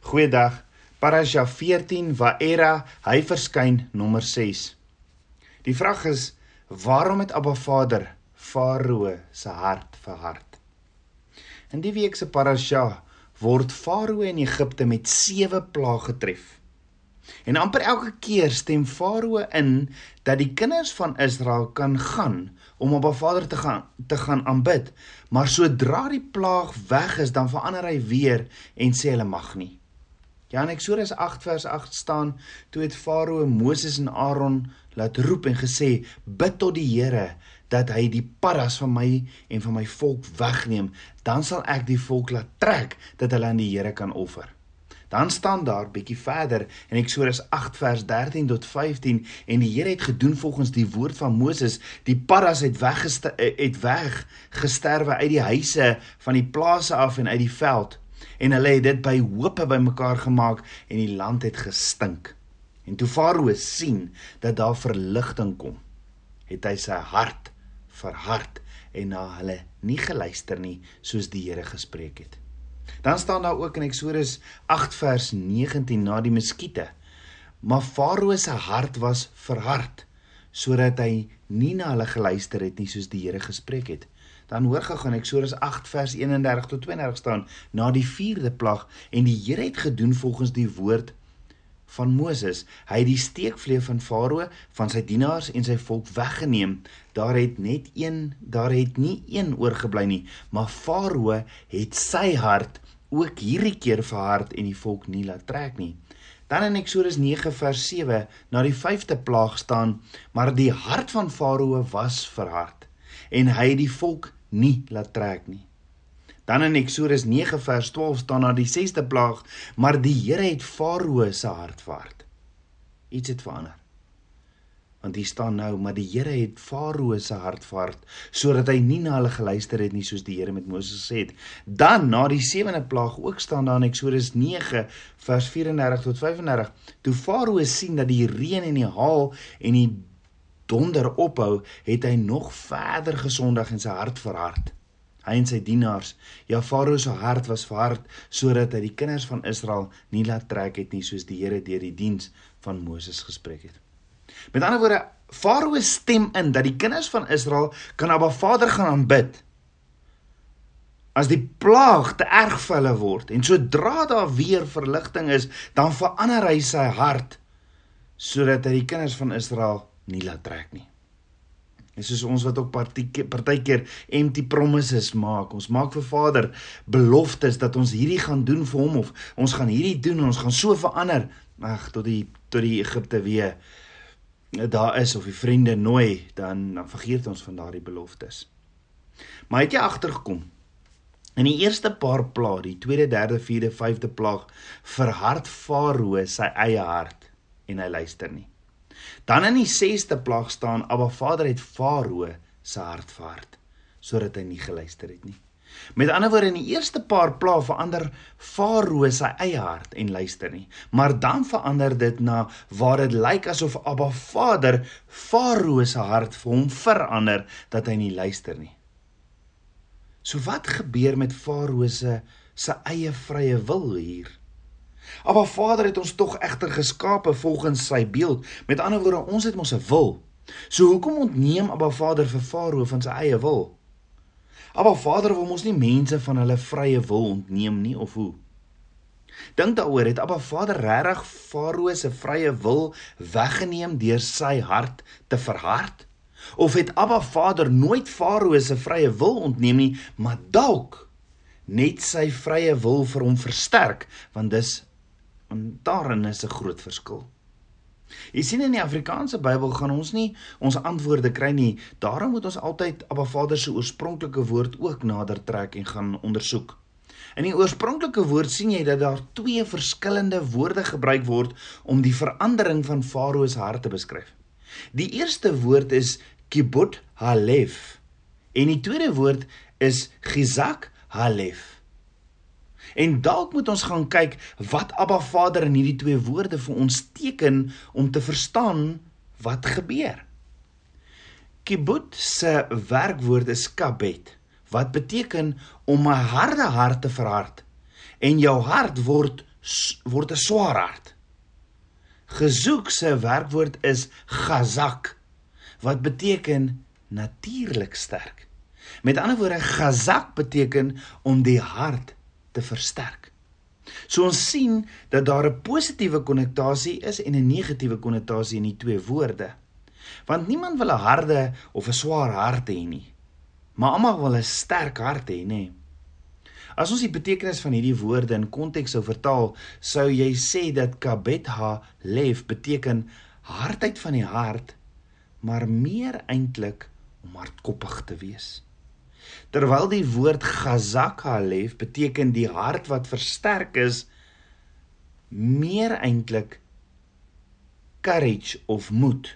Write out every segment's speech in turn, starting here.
Goeiedag. Parasha 14 Waera, hy verskyn nommer 6. Die vraag is waarom het Abba Vader Farao se hart verhard? In die week se parasha word Farao in Egipte met 7 plaae getref. En amper elke keer stem Farao in dat die kinders van Israel kan gaan om Abba Vader te gaan te gaan aanbid, maar sodra die plaag weg is, dan verander hy weer en sê hulle mag nie. Ja in Eksodus 8 vers 8 staan toe het Farao Moses en Aaron laat roep en gesê bid tot die Here dat hy die paras van my en van my volk wegneem. Dan sal ek die volk laat trek dat hulle aan die Here kan offer. Dan staan daar bietjie verder in Eksodus 8 vers 13 tot 15 en die Here het gedoen volgens die woord van Moses. Die paras het weg het weg gesterwe uit die huise van die plase af en uit die veld en hulle het dit by hoope bymekaar gemaak en die land het gestink. En toe Farao sien dat daar verligting kom, het hy sy hart verhard en na hulle nie geluister nie soos die Here gespreek het. Dan staan daar ook in Eksodus 8 vers 19 na die muskiete. Maar Farao se hart was verhard sodat hy nie na hulle geluister het nie soos die Here gespreek het dan hoor gegaan Eksodus 8 vers 31 tot 32 staan na die 4de plag en die Here het gedoen volgens die woord van Moses. Hy het die steekvlee van Farao van sy dienaars en sy volk weggeneem. Daar het net een, daar het nie een oorgebly nie, maar Farao het sy hart ook hierdie keer verhard en die volk nie laat trek nie. Dan in Eksodus 9 vers 7 na die 5de plaag staan, maar die hart van Farao was verhard en hy het die volk nie laat trek nie. Dan in Eksodus 9 vers 12 staan daar die 6de plaag, maar die Here het Farao se hart verhard. Iets het verander. Want hier staan nou, maar die Here het Farao se hart verhard sodat hy nie na hulle geluister het nie soos die Here met Moses gesê het. Dan na die 7de plaag ook staan daar in Eksodus 9 vers 34 tot 35, toe Farao sien dat die reën en die haal en die donder ophou, het hy nog verder gesondig en sy hart verhard. Hy en sy dienaars, ja Farao se hart was verhard sodat hy die kinders van Israel nie laat trek het nie soos die Here deur die diens van Moses gespreek het. Met ander woorde, Farao stem in dat die kinders van Israel kan Abba Vader gaan aanbid. As die plaag te erg vir hulle word en sodra daar weer verligting is, dan verander hy sy hart sodat hy die kinders van Israel nie laat trek nie. En soos ons wat ook partykeer empty promises maak. Ons maak vir Vader beloftes dat ons hierdie gaan doen vir hom of ons gaan hierdie doen en ons gaan so verander. Ag tot die tot die Egipte weer daar is of die vriende nooi, dan dan vergeet ons van daardie beloftes. Maar het jy agtergekom? In die eerste paar plaag, die tweede, derde, vierde, vyfde plaag, verhard Farao sy eie hart en hy luister nie. Dan in die 6ste plaag staan Abba Vader het Farao se hart verhard sodat hy nie geluister het nie. Met ander woorde in die eerste paar plaag verander Farao sy eie hart en luister nie, maar dan verander dit na waar dit lyk asof Abba Vader Farao se hart vir hom verander dat hy nie luister nie. So wat gebeur met Farao se se eie vrye wil hier? Maar Vader het ons tog egter geskape volgens sy beeld. Met ander woorde, ons het mos 'n wil. So hoekom ontneem Abba Vader vir Farao van sy eie wil? Abba Vader wil mos nie mense van hulle vrye wil ontneem nie of hoe? Dink daaroor, het Abba Vader regtig Farao se vrye wil weggeneem deur sy hart te verhard? Of het Abba Vader nooit Farao se vrye wil ontneem nie, maar dalk net sy vrye wil vir hom versterk, want dis Want daarin is 'n groot verskil. Jy sien in die Afrikaanse Bybel gaan ons nie ons antwoorde kry nie. Daarom moet ons altyd Abba Vader se oorspronklike woord ook nader trek en gaan ondersoek. In die oorspronklike woord sien jy dat daar twee verskillende woorde gebruik word om die verandering van Farao se hart te beskryf. Die eerste woord is kibut halef en die tweede woord is gizak halef. En dalk moet ons gaan kyk wat Abba Vader in hierdie twee woorde vir ons teken om te verstaan wat gebeur. Kibbut se werkwoord is kabet wat beteken om 'n harde hart te verhard en jou hart word word 'n swaar hart. Gesoek se werkwoord is gazak wat beteken natuurlik sterk. Met ander woorde, gazak beteken om die hart te versterk. So ons sien dat daar 'n positiewe konnotasie is en 'n negatiewe konnotasie in die twee woorde. Want niemand wil 'n harde of 'n swaar hart hê nie. Maar almal wil 'n sterk hart hê, nê? As ons die betekenis van hierdie woorde in konteks sou vertaal, sou jy sê dat kabetha lef beteken hardheid van die hart, maar meer eintlik om hardkoppig te wees. Terwyl die woord Gazaka lef beteken die hart wat versterk is meer eintlik courage of moed.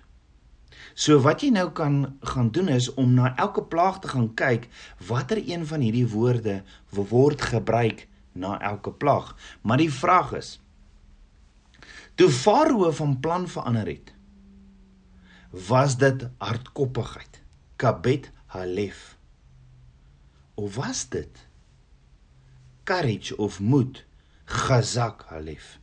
So wat jy nou kan gaan doen is om na elke plaag te gaan kyk watter een van hierdie woorde word gebruik na elke plaag. Maar die vraag is toe Farao van plan verander het was dit hardkoppigheid kabet halef of was dit courage of moed gazak halef?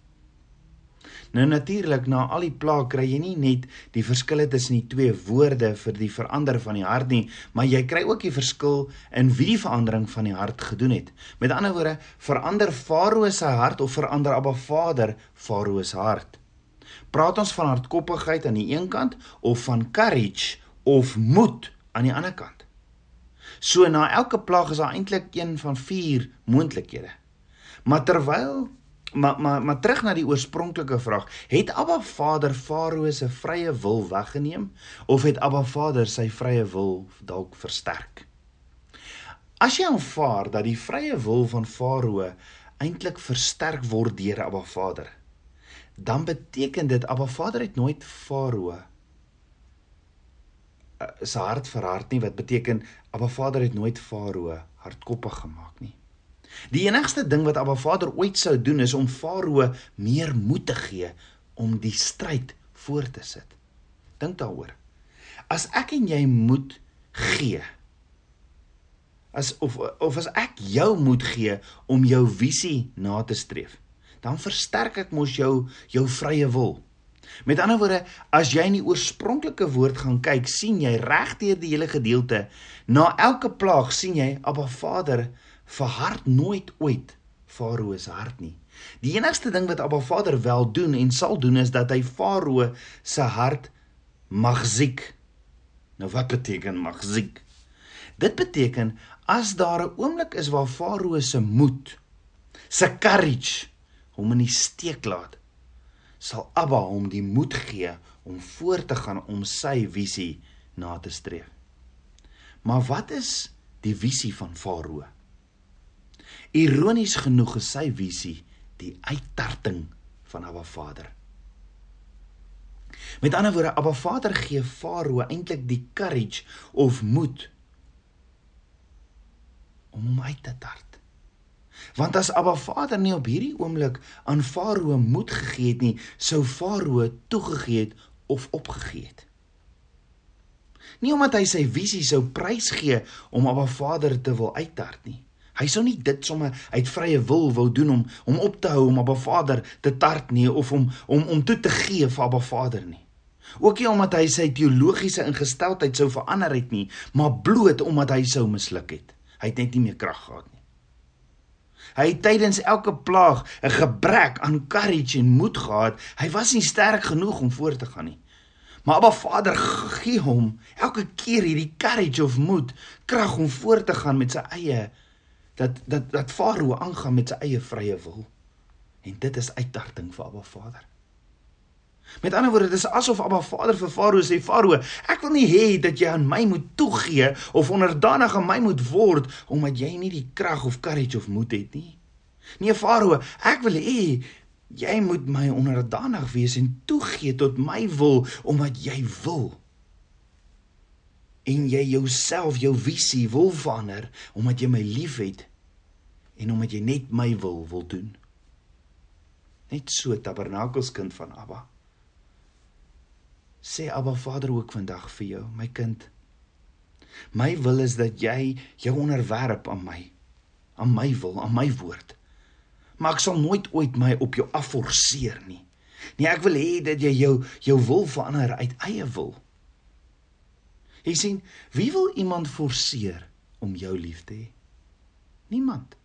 Nou natuurlik na al die plaag kry jy nie net die verskille tussen die twee woorde vir die verander van die hart nie maar jy kry ook die verskil in wie die verandering van die hart gedoen het. Met ander woorde verander farao se hart of verander abba vader farao se hart? Praat ons van hardkoppigheid aan die een kant of van courage of moed aan die ander kant So na elke plaag is daar eintlik een van vier moontlikhede. Maar terwyl maar maar maar terug na die oorspronklike vraag, het Abba Vader Farao se vrye wil weggeneem of het Abba Vader sy vrye wil dalk versterk? As jy aanvaar dat die vrye wil van Farao eintlik versterk word deur Abba Vader, dan beteken dit Abba Vader het nooit Farao se hart verhard nie wat beteken Abba Vader het nooit Farao hardkoppig gemaak nie. Die enigste ding wat Abba Vader ooit sou doen is om Farao meer moed te gee om die stryd voort te sit. Dink daaroor. As ek en jy moed gee as of of as ek jou moed gee om jou visie na te streef, dan versterk ek mos jou jou vrye wil. Met ander woorde, as jy in die oorspronklike woord gaan kyk, sien jy regdeur die hele gedeelte, na elke plaag sien jy Abba Vader verhard nooit ooit Farao se hart nie. Die enigste ding wat Abba Vader wel doen en sal doen is dat hy Farao se hart magziek. Nou wat beteken magziek? Dit beteken as daar 'n oomblik is waar Farao se moed, se courage hom in die steek laat, sal Abba hom die moed gee om voort te gaan om sy visie na te streef. Maar wat is die visie van Farao? Ironies genoeg is sy visie die uittarting van Abba Vader. Met ander woorde, Abba Vader gee Farao eintlik die courage of moed om hom uit te tart. Want as Abba Vader nie op hierdie oomblik aan Farao moed gegee het nie, sou Farao toegegee het of opgegee het. Nie omdat hy sy visie sou prysgee om Abba Vader te wil uittart nie. Hy sou nie dit sommer uit vrye wil wou doen om om op te hou om Abba Vader te tart nie of om om om toe te gee vir Abba Vader nie. Ook nie omdat hy sy teologiese ingesteldheid sou verander het nie, maar bloot omdat hy sou misluk het. Hy het net nie meer krag gehad nie. Hy het tydens elke plaag 'n gebrek aan courage en moed gehad. Hy was nie sterk genoeg om voort te gaan nie. Maar Abba Vader gee hom elke keer hierdie courage of moed, krag om voort te gaan met sy eie dat dat dat Farao aangaan met sy eie vrye wil. En dit is uitdagting vir Abba Vader. Met ander woorde, dit is asof Abba Vader vir Farao sê: "Farao, ek wil nie hê dat jy aan my moet toegee of onderdanig aan my moet word omdat jy nie die krag of courage of moed het nie. Nee, Farao, ek wil hê jy moet my onderdanig wees en toegee tot my wil omdat jy wil." En jy jouself, jou visie wil verander omdat jy my liefhet en omdat jy net my wil wil doen. Net so tabernakelskind van Abba sê Abba Vader ook vandag vir jou, my kind. My wil is dat jy jou onderwerp aan my, aan my wil, aan my woord. maar ek sal nooit ooit my op jou afforceer nie. Nee, ek wil hê dat jy jou jou wil verander uit eie wil. Jy sien, wie wil iemand forceer om jou lief te hê? Niemand.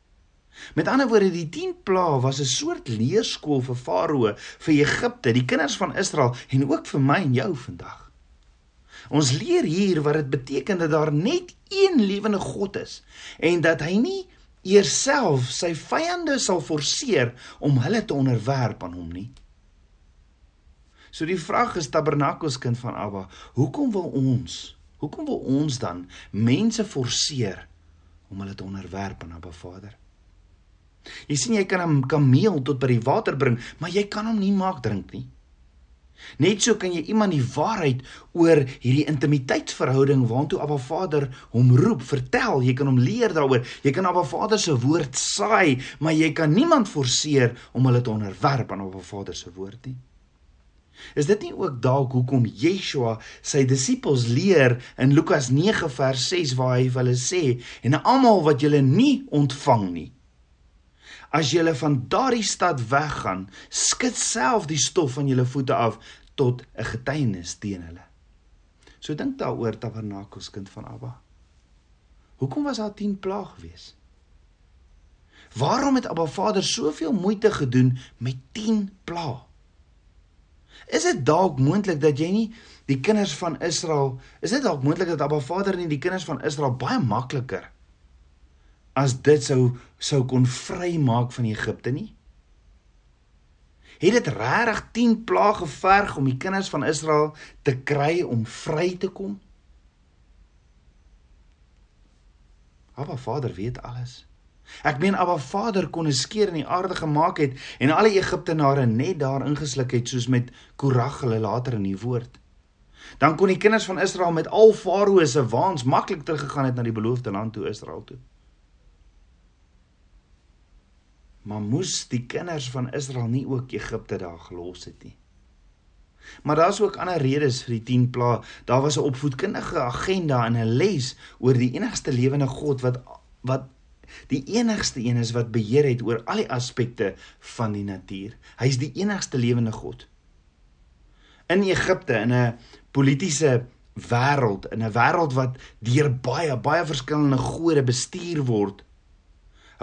Met ander woorde, die 10 plaae was 'n soort leerskool vir Farao, vir Egipte, die kinders van Israel en ook vir my en jou vandag. Ons leer hier wat dit beteken dat daar net een lewende God is en dat hy nie eerself sy vyande sal forceer om hulle te onderwerp aan hom nie. So die vraag is Tabernakels kind van Abba, hoekom wil ons, hoekom wil ons dan mense forceer om hulle te onderwerp aan Abba Vader? Jy sien jy kan 'n kameel tot by die water bring, maar jy kan hom nie maak drink nie. Net so kan jy iemand die waarheid oor hierdie intimiteitsverhouding waartoe Abba Vader hom roep, vertel. Jy kan hom leer daaroor. Jy kan Abba Vader se woord saai, maar jy kan niemand forceer om hulle te onderwerp aan Abba Vader se woord nie. Is dit nie ook dalk hoekom Yeshua sy disippels leer in Lukas 9 vers 6 waar hy vir hulle sê en almal wat julle nie ontvang nie As julle van daardie stad weggaan, skud self die stof van julle voete af tot 'n getuienis teen hulle. So dink daaroor Tabernakels kind van Abba. Hoekom was daar 10 plaag gewees? Waarom het Abba Vader soveel moeite gedoen met 10 plaag? Is dit dalk moontlik dat jy nie die kinders van Israel, is dit dalk moontlik dat Abba Vader nie die kinders van Israel baie makliker as dit sou sou kon vrymaak van Egipte nie? Het dit regtig 10 plaae geverg om die kinders van Israel te kry om vry te kom? Abba Vader weet alles. Ek meen Abba Vader kon 'n skeer in die aarde gemaak het en al die Egiptenare net daar ingesluk het soos met Korag hulle later in die woord. Dan kon die kinders van Israel met al Farao se waans maklik teruggegaan het na die beloofde land toe Israel toe. Maar moes die kinders van Israel nie ook Egipte daar gelos het nie? Maar daar's ook ander redes vir die 10 plaae. Daar was 'n opvoedkundige agenda en 'n les oor die enigste lewende God wat wat die enigste een is wat beheer het oor al die aspekte van die natuur. Hy's die enigste lewende God. In Egipte in 'n politieke wêreld, in 'n wêreld wat deur baie baie verskillende gode bestuur word,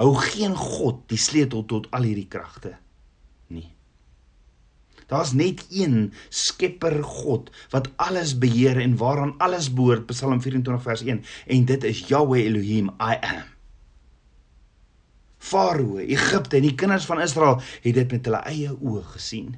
hou geen God die sleutel tot al hierdie kragte nie. Daar's net een Skepper God wat alles beheer en waaraan alles behoort, Psalm 24 vers 1, en dit is Yahweh Elohim, I am. Farao, Egipte en die kinders van Israel het dit met hulle eie oë gesien.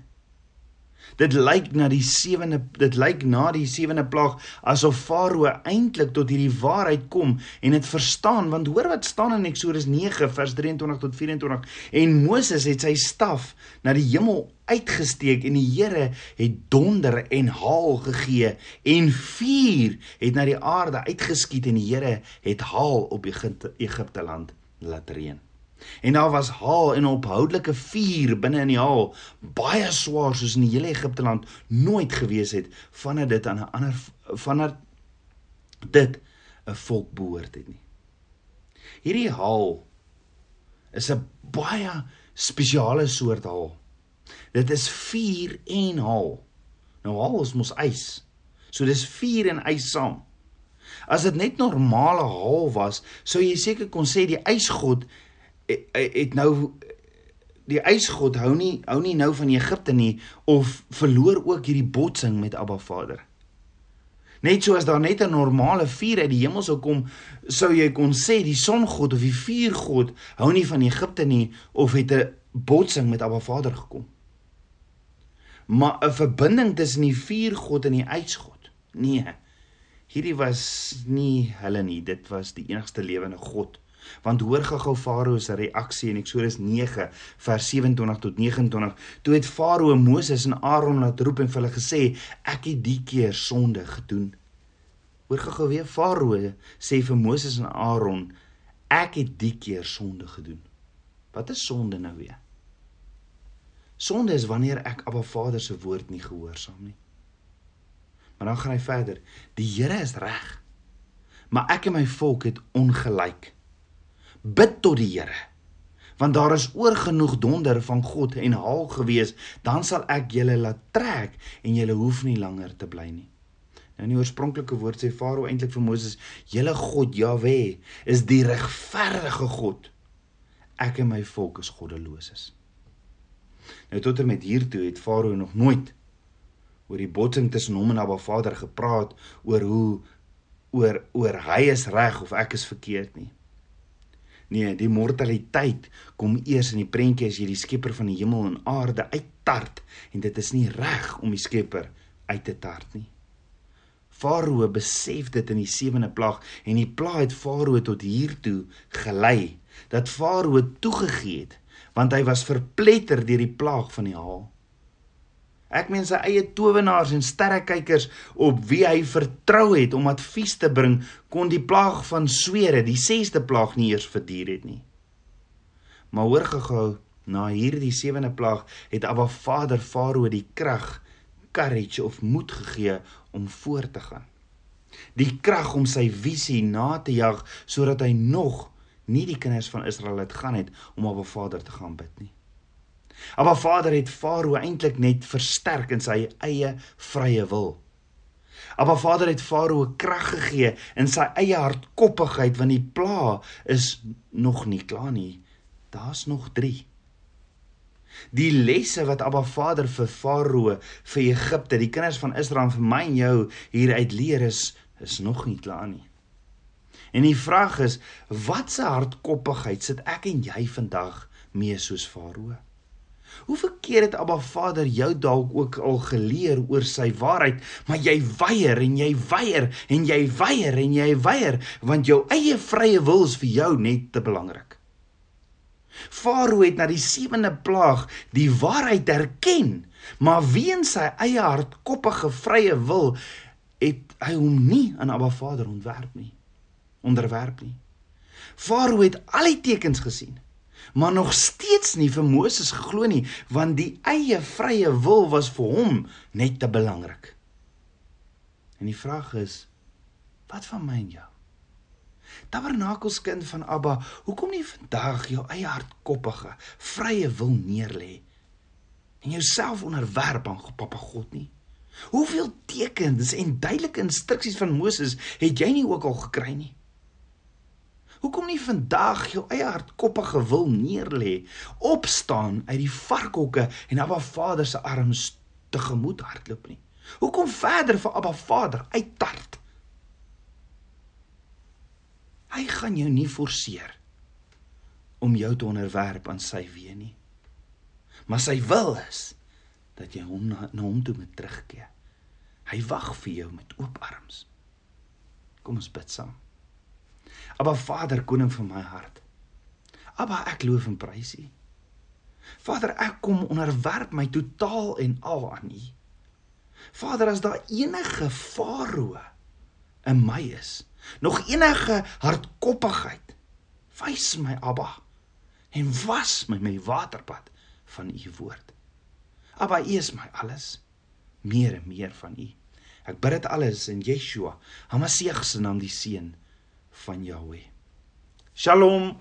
Dit lyk na die sewende dit lyk na die sewende plaag asof Farao eintlik tot hierdie waarheid kom en dit verstaan want hoor wat staan in Eksodus 9 vers 23 tot 24 en Moses het sy staf na die hemel uitgesteek en die Here het donder en haal gegee en vuur het na die aarde uitgeskiet en die Here het haal op Egipte land laat reën En daar was haal en ophoudelike vuur binne in die haal, baie swaar soos in die hele Egipte land nooit gewees het vandat dit aan 'n ander vandat dit 'n volk behoort het nie. Hierdie haal is 'n baie spesiale soort haal. Dit is vuur en haal. Nou haal is mos ys. So dis vuur en ys saam. As dit net normale haal was, sou jy seker kon sê die ysgod het nou die ysgod hou nie hou nie nou van Egipte nie of verloor ook hierdie botsing met Abba Vader. Net soos daar net 'n normale vuur uit die hemel sou kom, sou jy kon sê die songod of die vuurgod hou nie van Egipte nie of het 'n botsing met Abba Vader gekom. Maar 'n verbinding tussen die vuurgod en die ysgod. Nee. Hierdie was nie hulle nie, dit was die enigste lewende God Want hoor gou-gou Farao se reaksie in Eksodus 9 vers 27 tot 29. Toe het Farao Moses en Aaron laat roep en vir hulle gesê: "Ek het die keer sonde gedoen." Hoor gou-gou weer Farao sê vir Moses en Aaron: "Ek het die keer sonde gedoen." Wat is sonde nou weer? Sonde is wanneer ek Abba Vader se woord nie gehoorsaam nie. Maar dan gaan hy verder. Die Here is reg. Maar ek en my volk het ongelyk bid tot die Here. want daar is oorgenoeg donder van God en haal gewees, dan sal ek julle laat trek en julle hoef nie langer te bly nie. Nou in die oorspronklike woord sê Farao eintlik vir Moses: "Julle God Jahwe is die regverdige God. Ek en my volk is goddeloses." Nou tot en met hiertoe het Farao nog nooit oor die botsing tussen hom en Abba Vader gepraat oor hoe oor oor hy is reg of ek is verkeerd nie. Nee, die mortaliteit kom eers in die prentjie as jy die skepper van die hemel en aarde uittart en dit is nie reg om die skepper uit te tart nie. Farao besef dit in die sewende plaag en die plaag het Farao tot hiertoe gelei dat Farao toegegee het want hy was verpletter deur die plaag van die haal. Ek meen sy eie towenaars en sterrekykers op wie hy vertrou het om advies te bring kon die plaag van swere, die 6de plaag nie eers verduur het nie. Maar hoor gehou, na hierdie sewende plaag het Abba Vader Farao die krag courage of moed gegee om voort te gaan. Die krag om sy visie na te jag sodat hy nog nie die kinders van Israel het gaan het om op 'n Vader te gaan bid nie. Maar Vader het Farao eintlik net versterk in sy eie vrye wil. Maar Vader het Farao krag gegee in sy eie hardkoppigheid want die pla is nog nie klaar nie. Daar's nog 3. Die lesse wat Abba Vader vir Farao, vir Egipte, die kinders van Israel vir my en jou hier uit leer is is nog nie klaar nie. En die vraag is, watse hardkoppigheid sit ek en jy vandag mee soos Farao? Hoe verkeerd het Abba Vader jou dalk ook al geleer oor sy waarheid, maar jy weier en jy weier en jy weier en jy weier want jou eie vrye wil is vir jou net te belangrik. Farao het na die sewende plaag die waarheid erken, maar weens sy eie hardkoppige vrye wil het hy hom nie aan Abba Vader ontwerp nie. Onderwerp nie. Farao het al die tekens gesien, maar nog steeds nie vir Moses geglo nie, want die eie vrye wil was vir hom net te belangrik. En die vraag is, wat van my en jou? Tabernakelskind van Abba, hoekom nie vandag jou eie hardkoppige, vrye wil neerlê en jouself onderwerp aan Papa God nie? Hoeveel tekens en duidelike instruksies van Moses het jy nie ook al gekry nie? Hoekom nie vandag jou eie hardkoppige wil neerlê, opstaan uit die varkhokke en Abba Vader se arms tegemoet hardloop nie? Hoekom verder vir Abba Vader uittart? Hy gaan jou nie forceer om jou te onderwerp aan sy weë nie. Maar sy wil is dat jy hom na, na hom toe moet terugkeer. Hy wag vir jou met oop arms. Kom ons bid saam. Aba Vader, koning van my hart. Aba, ek loof en prys U. Vader, ek kom onderwerp my totaal en al aan U. Vader, as daar enige farao in my is, nog enige hardkoppigheid wys my Abba en was my met waterpad van u woord Abba u is my alles meer en meer van u ek bid dit alles in Yeshua Hamasieg se naam die seun van Jahweh Shalom